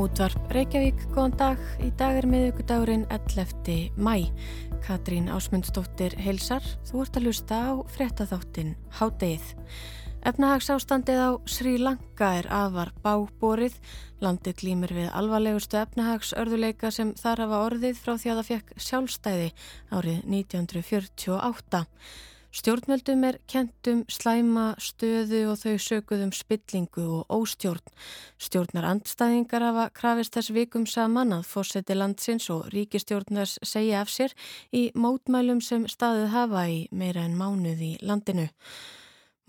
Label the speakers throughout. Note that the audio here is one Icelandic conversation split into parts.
Speaker 1: Útvarp Reykjavík, góðan dag. Í dag er miðugudagurinn 11. mæ. Katrín Ásmundsdóttir heilsar. Þú ert að lusta á frettatháttin Hádeið. Efnahagsástandið á Sri Lanka er afar báborið. Landið glýmir við alvarlegustu efnahagsörðuleika sem þar hafa orðið frá því að það fekk sjálfstæði árið 1948. Stjórnveldum er kentum slæma stöðu og þau sökuðum spillingu og óstjórn. Stjórnar andstæðingar hafa krafist þess vikum saman að fórseti landsins og ríkistjórnars segja af sér í mótmælum sem staðið hafa í meira en mánuð í landinu.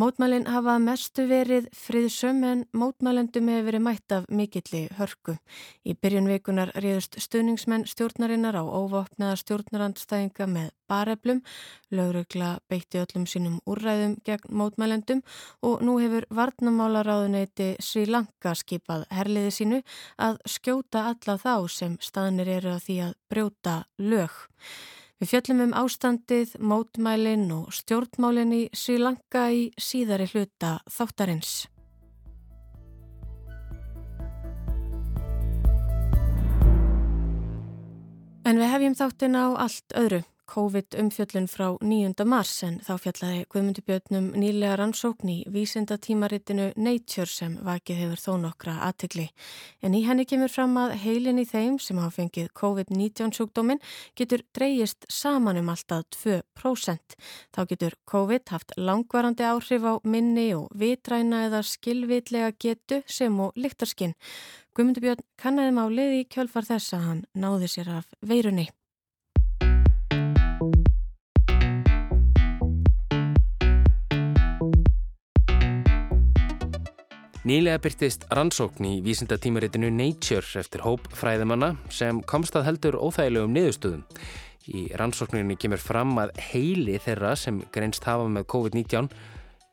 Speaker 1: Mótmælinn hafa mestu verið friðsum en mótmælendum hefur verið mætt af mikilli hörku. Í byrjunveikunar riðust stuðningsmenn stjórnarinnar á óvopnaða stjórnarandstæðinga með bareflum, laurugla beitti öllum sínum úrræðum gegn mótmælendum og nú hefur varnamálaráðuneyti Sri Lanka skipað herliði sínu að skjóta alla þá sem staðnir eru að því að brjóta lög. Við fjöllum um ástandið, mótmælinn og stjórnmálinn í Sri Lanka í síðari hluta þáttarins. En við hefjum þáttin á allt öðru. COVID-umfjöllun frá 9. mars en þá fjallaði Guðmundur Björnum nýlega rannsókn í vísindatímaritinu Nature sem vakið hefur þó nokkra aðtegli. En í henni kemur fram að heilin í þeim sem hafa fengið COVID-19 sjúkdóminn getur dreyjist saman um alltaf 2%. Þá getur COVID haft langvarandi áhrif á minni og vitræna eða skilvitlega getu sem og lyktarskinn. Guðmundur Björn kannaði málið í kjölfar þess að hann náði sér af veirunni.
Speaker 2: Nýlega byrtist rannsókn í vísindatímaritinu Nature eftir hóp fræðimanna sem komst að heldur óþægilegum niðurstöðum. Í rannsókninni kemur fram að heili þeirra sem greinst hafa með COVID-19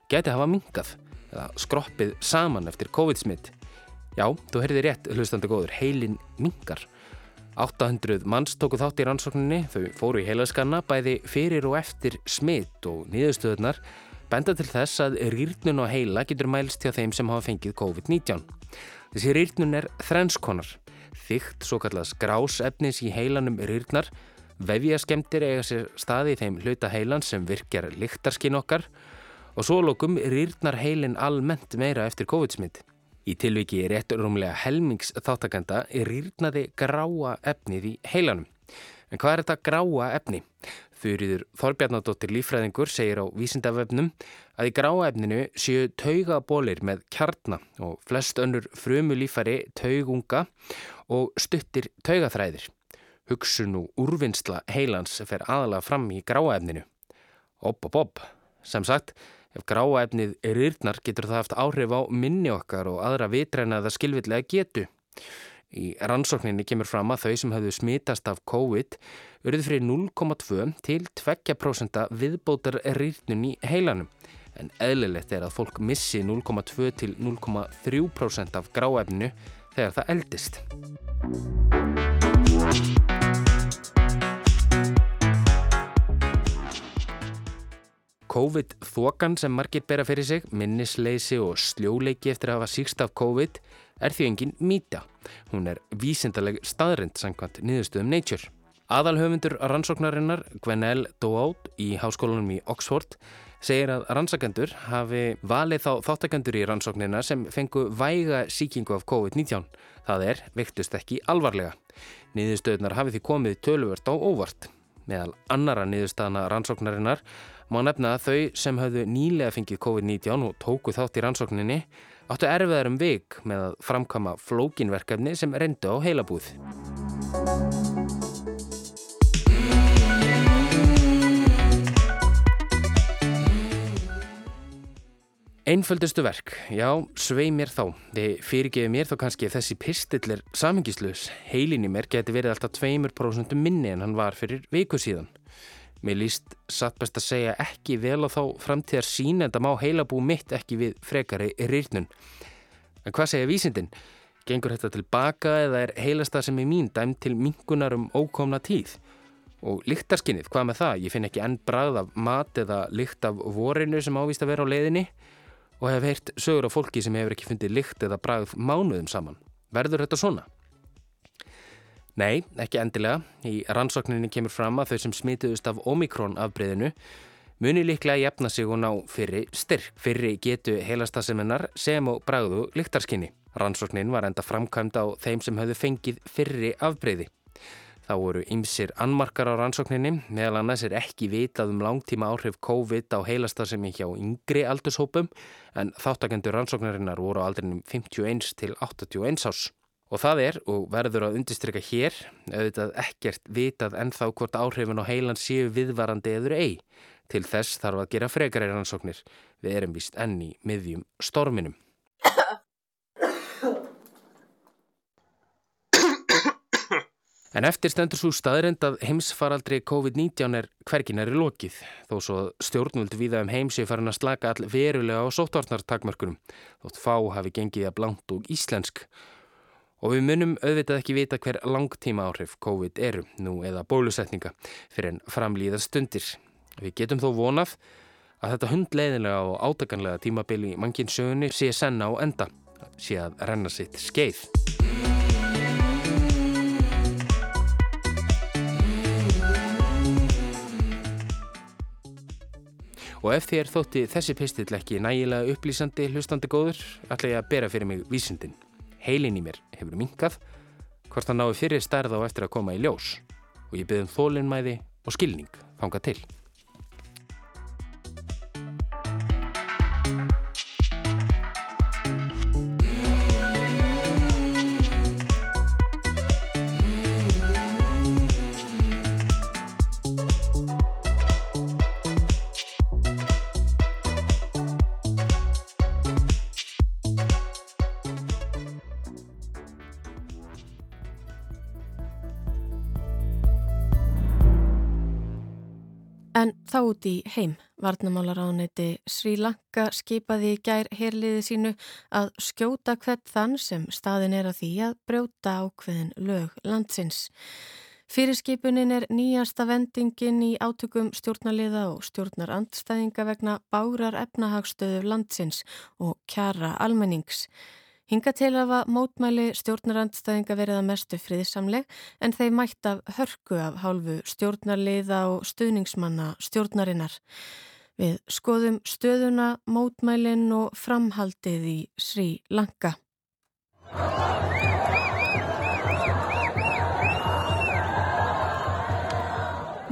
Speaker 2: geti hafa mingað eða skroppið saman eftir COVID-smitt. Já, þú heyrði rétt hlustandi góður, heilin mingar. 800 manns tóku þátt í rannsókninni, þau fóru í heilaskanna bæði fyrir og eftir smitt og niðurstöðunar benda til þess að rýrnun og heila getur mælst hjá þeim sem hafa fengið COVID-19. Þessi rýrnun er þrenskonar. Þygt, svo kallast grásefnis í heilanum rýrnar, vefjaskemtir eiga sér staði í þeim hluta heilan sem virkjar liktarskinn okkar og svo lókum rýrnar heilin almennt meira eftir COVID-smitt. Í tilviki rétt rúmlega helmings þáttakenda er rýrnaði gráa efnið í heilanum. En hvað er þetta gráa efni? Þurriður Þorbjarnadóttir lífræðingur segir á vísindavefnum að í gráefninu séu taugabólir með kjarna og flest önnur frumu lífari taugunga og stuttir taugaþræðir. Hugsun og úrvinnsla heilans fer aðalega fram í gráefninu. Opp, opp, opp. Sem sagt, ef gráefnið er yrnar getur það haft áhrif á minni okkar og aðra vitræna eða skilvillega getu. Í rannsókninni kemur fram að þau sem hafðu smitast af COVID urði fyrir 0,2 til 2% viðbótar rýrnun í heilanum. En eðlilegt er að fólk missi 0,2 til 0,3% af gráefninu þegar það eldist. COVID-þokan sem margir bera fyrir sig, minnisleysi og sljóleiki eftir að hafa síkst af COVID er því engin mýta. Hún er vísindaleg staðrind sangkvæmt niðurstöðum Nature. Aðalhöfundur rannsóknarinnar Gwenel Doaut í háskólanum í Oxford segir að rannsakendur hafi valið þá þáttakendur í rannsóknina sem fengu væga síkingu af COVID-19. Það er, vektust ekki alvarlega. Niðurstöðunar hafi því komið töluvert á óvart. Meðal annara niðurstaðana rannsóknarinnar má nefna að þau sem hafðu nýlega fengið COVID-19 og tóku þátt í rannsókninni áttu erfiðar um vik með að framkama flókinverkefni sem reyndu á heilabúð. Einföldustu verk, já, svei mér þá. Þið fyrirgefi mér þó kannski þessi pistill er samingislaus. Heilin í mér geti verið alltaf 2% minni en hann var fyrir viku síðan. Mér líst satt best að segja ekki vel á þá framtíðar sín en það má heilabú mitt ekki við frekari rýrnun. En hvað segja vísindin? Gengur þetta tilbaka eða er heilasta sem er mín dæm til mingunar um ókomna tíð? Og lyktarskinnið, hvað með það? Ég finn ekki enn brað af mat eða lykt af vorinu sem ávist að vera á leiðinni og hef heyrt sögur á fólki sem hefur ekki fundið lykt eða brað mánuðum saman. Verður þetta svona? Nei, ekki endilega. Í rannsókninni kemur fram að þau sem smituðust af Omikron afbreyðinu muni líklega jafna sig og ná fyrri styrk. Fyrri getu heilastaseminnar sem og bræðu lyktarskinni. Rannsóknin var enda framkvæmd á þeim sem höfðu fengið fyrri afbreyði. Þá voru ymsir annmarkar á rannsókninni, meðal annars er ekki vitað um langtíma áhrif COVID á heilastasemi hjá yngri aldurshópum en þáttakendur rannsóknarinnar voru á aldrinum 51 til 81 árs. Og það er, og verður að undistrykka hér, auðvitað ekkert vitað ennþá hvort áhrifin á heilan séu viðvarandi eður ei. Til þess þarf að gera frekarir rannsóknir. Við erum vist enni miðjum storminum. En eftir stendur svo staðrind að heimsfaraldri COVID-19 er hverginari lokið, þó svo stjórnvöld viða um heimsi farin að slaka all verulega á sóttvarnartakmörkunum, þótt fá hafi gengið að blankt og íslensk. Og við munum auðvitað ekki vita hver langtíma áhrif COVID eru, nú eða bólusetninga, fyrir en framlýðar stundir. Við getum þó vonað að þetta hundleiðilega og átakanlega tímabili mannkinn sögunni sé senna á enda, sé að renna sitt skeið. Og ef þér þótti þessi pistill ekki nægilega upplýsandi hlustandi góður, ætla ég að bera fyrir mig vísindin heilin í mér hefur minkað, hvort það nái fyrir stærð á eftir að koma í ljós og ég byrðum þólinnmæði og skilning fanga til.
Speaker 1: Þá út í heim, varnamálaráðneti Sri Lanka skipaði í gær herliði sínu að skjóta hvert þann sem staðin er að því að brjóta ákveðin lög landsins. Fyrirskipunin er nýjasta vendingin í átökum stjórnarliða og stjórnarandstæðinga vegna bárar efnahagstöðu landsins og kjara almennings. Hinga til hafa mótmæli stjórnarandstæðinga verið að mestu friðsamleg en þeir mætt af hörku af hálfu stjórnarliða og stuðningsmanna stjórnarinnar. Við skoðum stöðuna, mótmælin og framhaldið í Sri Lanka.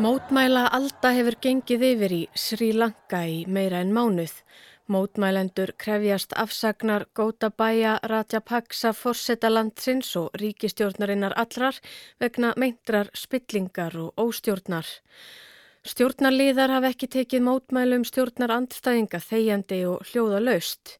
Speaker 1: Mótmæla Alda hefur gengið yfir í Sri Lanka í meira en mánuð. Mótmælendur krefjast afsagnar Gótabæja Rajapaksa forsetalandsins og ríkistjórnarinnar allrar vegna meintrar spillingar og óstjórnar. Stjórnarliðar hafa ekki tekið mótmælum stjórnar andstæðinga þegjandi og hljóða laust.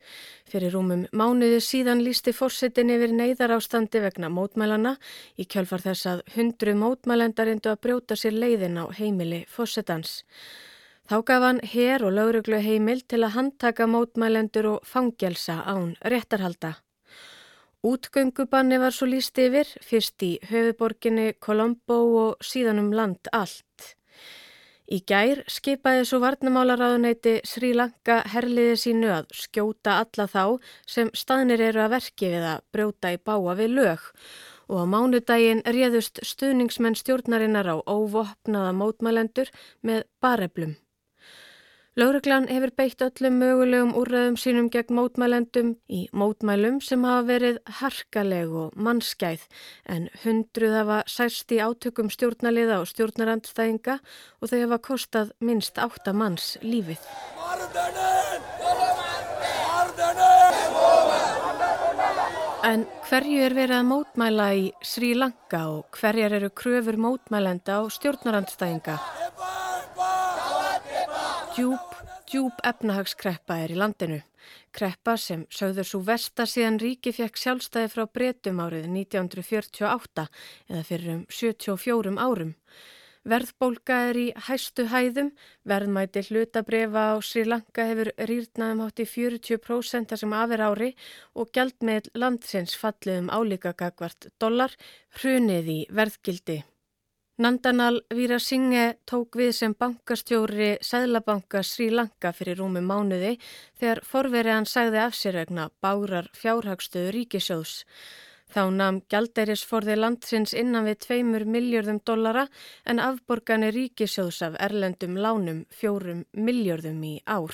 Speaker 1: Fyrir rúmum mánuði síðan lísti fórsetin yfir neyðar ástandi vegna mótmælana í kjálfar þess að hundru mótmælendar endu að brjóta sér leiðin á heimili fórsetans. Þá gaf hann hér og lauruglu heimil til að handtaka mótmælendur og fangelsa án réttarhalda. Útgöngubanni var svo líst yfir, fyrst í höfuborginni Colombo og síðan um land allt. Í gær skipaði svo varnamálaráðuneyti Sri Lanka herliði sínu að skjóta alla þá sem staðnir eru að verki við að brjóta í báa við lög og á mánudaginn réðust stuðningsmenn stjórnarinnar á óvopnaða mótmælendur með bareflum. Lauruglan hefur beitt öllum mögulegum úrraðum sínum gegn mótmælendum í mótmælum sem hafa verið harkaleg og mannskæð en hundruð hafa særst í átökum stjórnaliða og stjórnarandstæðinga og þau hafa kostað minst átta manns lífið. En hverju er verið að mótmæla í Sri Lanka og hverjar eru kröfur mótmælenda og stjórnarandstæðinga? Djúb, djúb efnahagskreppa er í landinu. Kreppa sem sögður svo versta síðan ríki fekk sjálfstæði frá breytum árið 1948 eða fyrir um 74 árum. Verðbólka er í hæstu hæðum, verðmæti hlutabrefa á Sri Lanka hefur rýrnaðum hátt í 40% sem afer ári og gjaldmiðl landsins fallið um álíka gagvart dollar hrunið í verðgildi. Nandanal Virasinghe tók við sem bankastjóri Sæðlabanka Sri Lanka fyrir rúmi mánuði þegar forverið hann sagði af sér vegna bárar fjárhagstöðu ríkisjóðs. Þá namn gjalderisforði landsins innan við tveimur miljörðum dollara en afborgani ríkisjóðs af erlendum lánum fjórum miljörðum í ár.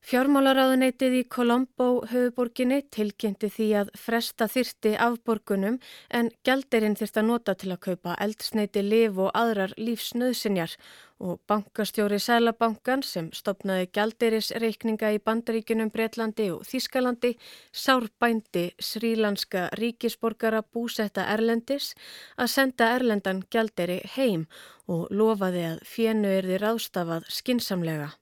Speaker 1: Fjármálaráðuneytið í Colombo höfuborginni tilkynnti því að fresta þyrti afborgunum en gælderinn þyrst að nota til að kaupa eldsneiti liv og aðrar lífsnöðsinjar og bankastjóri Sælabankan sem stopnaði gælderisreikninga í bandaríkunum Breitlandi og Þískalandi sárbændi srílanska ríkisborgara búsetta Erlendis að senda Erlendan gælderi heim og lofaði að fjennu erði ráðstafað skinsamlega.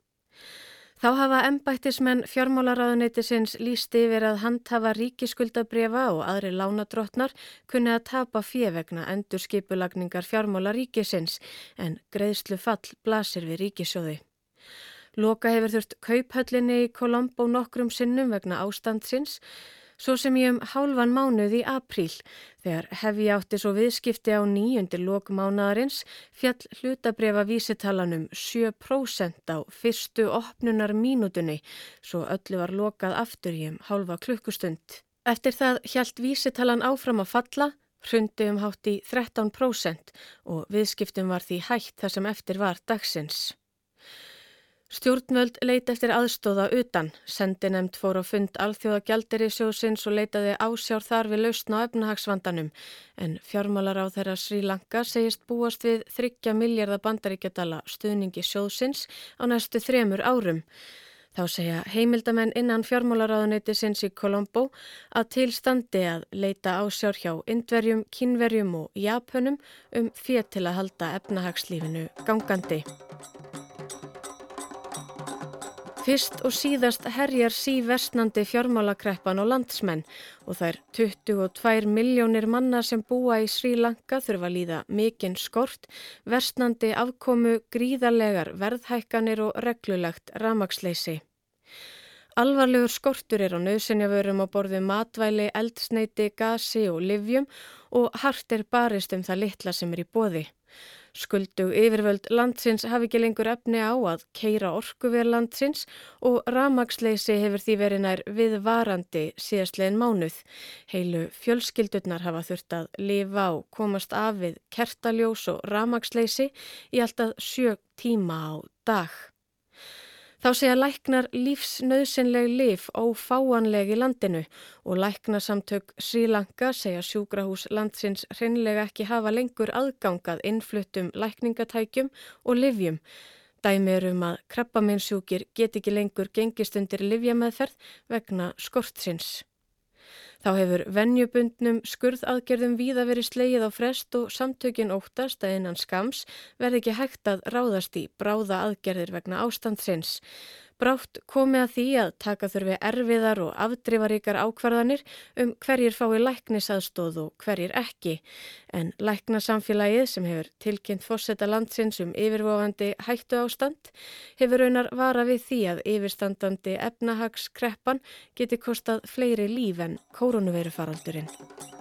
Speaker 1: Þá hafa embættismenn fjármálaráðuneytisins líst yfir að handhafa ríkiskuldabrefa og aðri lánadrottnar kunni að tapa fjevegna endur skipulagningar fjármálaríkisins en greiðslu fall blasir við ríkisjóði. Loka hefur þurft kauphöllinni í Kolombo nokkrum sinnum vegna ástandsins Svo sem ég um hálfan mánuð í apríl þegar hef ég átti svo viðskipti á nýjundir lokmánaðarins fjall hlutabrefa vísitalanum 7% á fyrstu opnunar mínutunni svo öllu var lokað aftur í um hálfa klukkustund. Eftir það hjælt vísitalan áfram að falla, hrundi um hátt í 13% og viðskiptum var því hægt þar sem eftir var dagsins. Stjórnvöld leita eftir aðstóða utan, sendi nefnd fór á fund alþjóða gjalderi sjósins og leitaði ásjár þar við lausna á efnahagsvandanum en fjármálar á þeirra Sri Lanka segist búast við 30 miljardar bandaríkjadala stuðningi sjósins á næstu þremur árum. Þá segja heimildamenn innan fjármálaráðuneyti sinns í Kolombo að tilstandi að leita ásjár hjá indverjum, kínverjum og japunum um fér til að halda efnahagslífinu gangandi. Fyrst og síðast herjar síversnandi fjármálakreppan og landsmenn og þær 22 miljónir manna sem búa í Sri Lanka þurfa líða mikinn skort, versnandi afkomu, gríðarlegar verðhækkanir og reglulegt ramagsleysi. Alvarlegur skortur er á nöðsynjavörum á borðu matvæli, eldsneiti, gasi og livjum og hart er barist um það litla sem er í bóði. Skuldug yfirvöld landsins hafi ekki lengur efni á að keira orkuver landsins og ramagsleysi hefur því verið nær viðvarandi síðastlegin mánuð. Heilu fjölskyldurnar hafa þurft að lifa og komast af við kertaljós og ramagsleysi í alltaf sjö tíma á dag. Þá segja læknar lífsnauðsynleg lif ófáanleg í landinu og læknasamtök Sri Lanka segja sjúkrahús landsins hreinlega ekki hafa lengur aðgangað innfluttum lækningatækjum og livjum. Dæmi er um að krabbaminsjúkir get ekki lengur gengist undir livjameðferð vegna skortsins. Þá hefur vennjubundnum skurðaðgerðum víða verið sleið á frest og samtökin óttast að einan skams verði ekki hægt að ráðast í bráða aðgerðir vegna ástandsins. Brátt komi að því að taka þurfi erfiðar og afdrifaríkar ákvarðanir um hverjir fái læknisaðstóð og hverjir ekki. En læknasamfélagið sem hefur tilkynnt fórseta landsins um yfirvofandi hættu ástand hefur raunar vara við því að yfirstandandi efnahagskreppan geti kostað fleiri líf en koronavirufaraldurinn.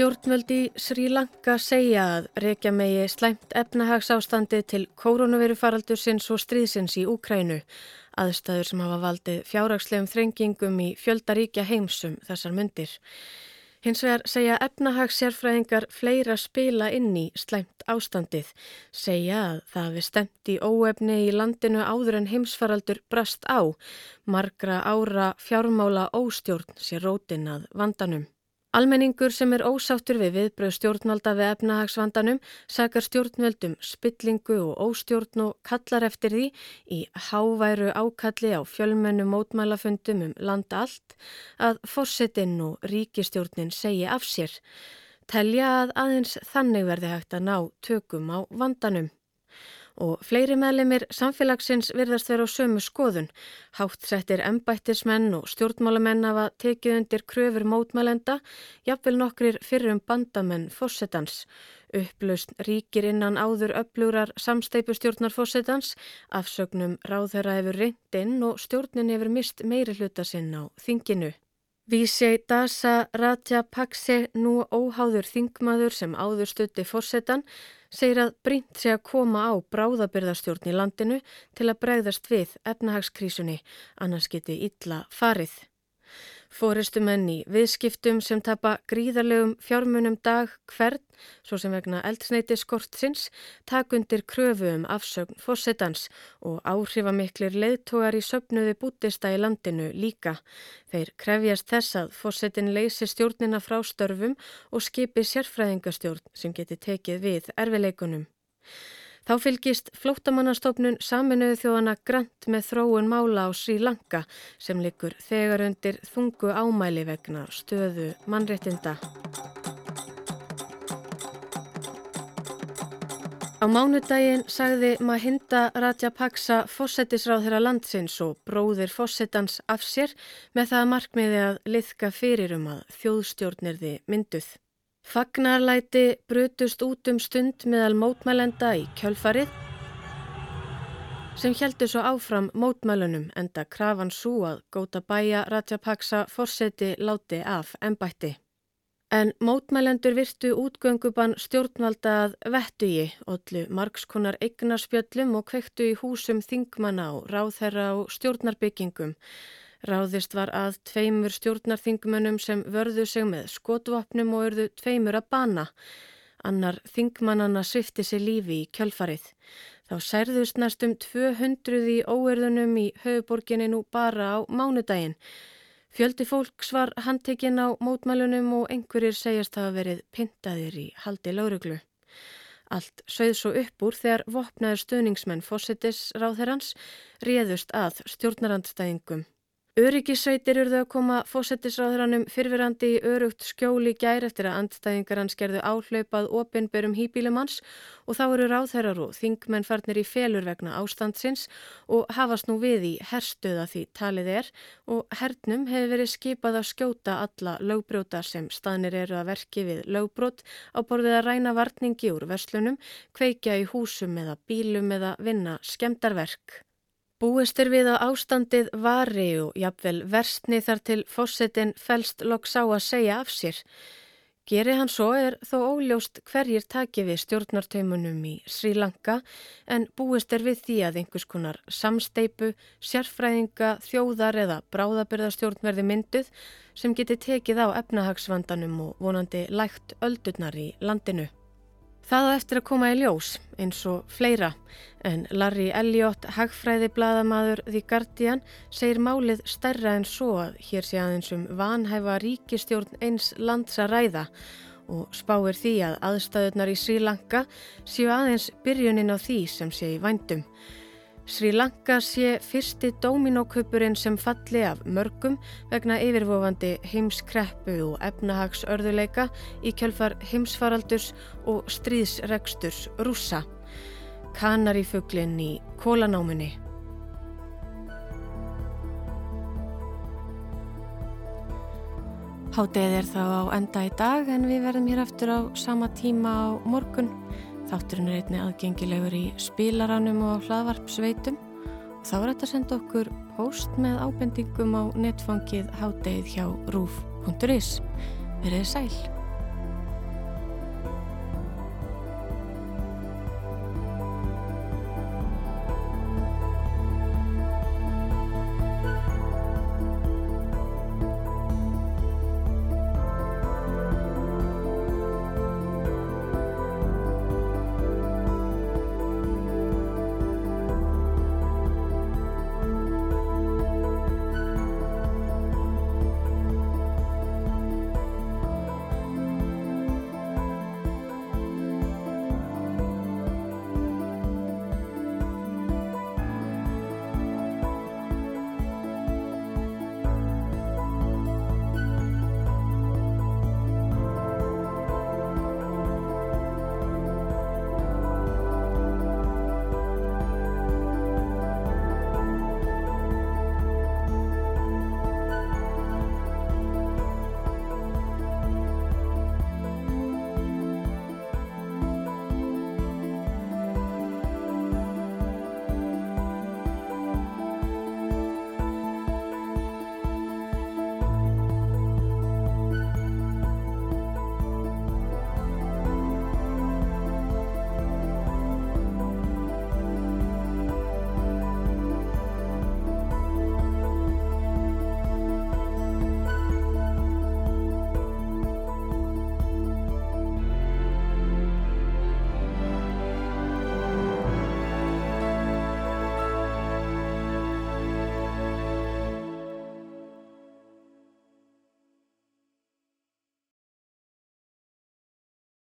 Speaker 1: Stjórnvöldi Sri Lanka segja að reykja megi slæmt efnahagsástandi til koronavirufaraldursins og stríðsins í Úkrænu, aðstæður sem hafa valdið fjárhagslegum þrengingum í fjöldaríkja heimsum þessar myndir. Hins vegar segja efnahagssérfræðingar fleira spila inn í slæmt ástandið, segja að það við stemt í óefni í landinu áður en heimsfaraldur brast á, margra ára fjármála óstjórn sér rótin að vandanum. Almenningur sem er ósáttur við viðbröð stjórnvalda við efnahagsvandanum sakar stjórnveldum spillingu og óstjórn og kallar eftir því í háværu ákalli á fjölmennu mótmælafundum um landa allt að fórsetinn og ríkistjórnin segi af sér. Telja að aðeins þannig verði hægt að ná tökum á vandanum og fleiri meðlemið samfélagsins virðast vera á sömu skoðun. Hátt settir embættismenn og stjórnmálamenn hafa tekið undir kröfur mótmælenda, jafnvel nokkrir fyrrum bandamenn fórsetans. Upplaust ríkir innan áður öflurar samsteipustjórnar fórsetans, afsögnum ráðherra hefur reyndinn og stjórnin hefur mist meiri hluta sinn á þinginu. Vísjei Dasa Rajapakse, nú óháður þingmaður sem áður stutti fórsetan, segir að brínt sé að koma á bráðabyrðarstjórn í landinu til að bregðast við efnahagskrísunni, annars geti illa farið. Fóristumenn í viðskiptum sem tapa gríðarlegum fjármunum dag hvern, svo sem vegna eldsneiti skortsins, takundir kröfu um afsögn fórsetans og áhrifamiklir leiðtógar í söpnuði bútista í landinu líka. Þeir krefjast þess að fórsetin leysi stjórnina frá störfum og skipi sérfræðingastjórn sem geti tekið við erfileikunum. Þá fylgist flóttamannastofnun saminuðu þjóðana grant með þróun mála á Sri Lanka sem likur þegar undir þungu ámæli vegna stöðu mannréttinda. Á mánudaginn sagði Mahinda Rajapaksa fósettisráð þeirra landsins og bróðir fósettans af sér með það markmiði að liðka fyrir um að þjóðstjórnirði mynduð. Fagnarlæti brutust út um stund meðal mótmælenda í kjölfarið sem heldur svo áfram mótmælunum enda krafan svo að góta bæja Rajapaksa fórseti láti af ennbætti. En mótmælendur virtu útgönguban stjórnvalda að vettugi, ollu margskonar eignarspjöllum og kvektu í húsum þingmanna og ráðherra og stjórnarbyggingum Ráðist var að tveimur stjórnarþingmönnum sem vörðu sig með skotvapnum og örðu tveimur að bana. Annar þingmannana svifti sig lífi í kjölfarið. Þá særðust næstum 200 í óerðunum í höfuborginni nú bara á mánudaginn. Fjöldi fólks var handtekinn á mótmælunum og einhverjir segjast hafa verið pintaðir í haldi lauruglu. Allt sögð svo upp úr þegar vopnaður stöningsmenn fósittis ráðherrans réðust að stjórnarandstæðingum. Öryggisveitir urðu að koma fósettisráðuranum fyrfirandi í örugt skjóli gær eftir að andstæðingar hans gerðu áhlaupað opinberum hýbílum hans og þá eru ráðherrar og þingmenn farnir í felur vegna ástandsins og hafast nú við í herstuða því talið er og hernum hefur verið skipað að skjóta alla lögbrjóta sem staðnir eru að verki við lögbrot á borðið að ræna varningi úr verslunum, kveikja í húsum eða bílum eða vinna skemdarverk. Búist er við að ástandið vari og jafnvel versni þar til fósettin fælst loks á að segja af sér. Geri hann svo er þó óljóst hverjir taki við stjórnartaumunum í Sri Lanka en búist er við því að einhvers konar samsteipu, sérfræðinga, þjóðar eða bráðabyrðastjórn verði mynduð sem geti tekið á efnahagsvandanum og vonandi lægt öldurnar í landinu. Það á eftir að koma í ljós eins og fleira en Larry Elliot, hagfræði bladamadur The Guardian, segir málið stærra en svo að hér sé aðeins um vanhæfa ríkistjórn eins lands að ræða og spáir því að aðstæðunar í Sri Lanka séu aðeins byrjunin á því sem sé í vændum. Sri Lanka sé fyrsti dominókaupurinn sem falli af mörgum vegna yfirvofandi heimskreppu og efnahagsörðuleika í kjölfar heimsfaraldurs og stríðsregsturs rúsa. Kanarífuglinn í kólanámunni. Hátið er þá á enda í dag en við verðum hér aftur á sama tíma á morgun. Þátturinn er einni aðgengilegur í spilaranum og hlaðvarpsveitum þá er þetta að senda okkur post með ábendingum á netfangið hátdeið hjá rúf.is. Verðið sæl!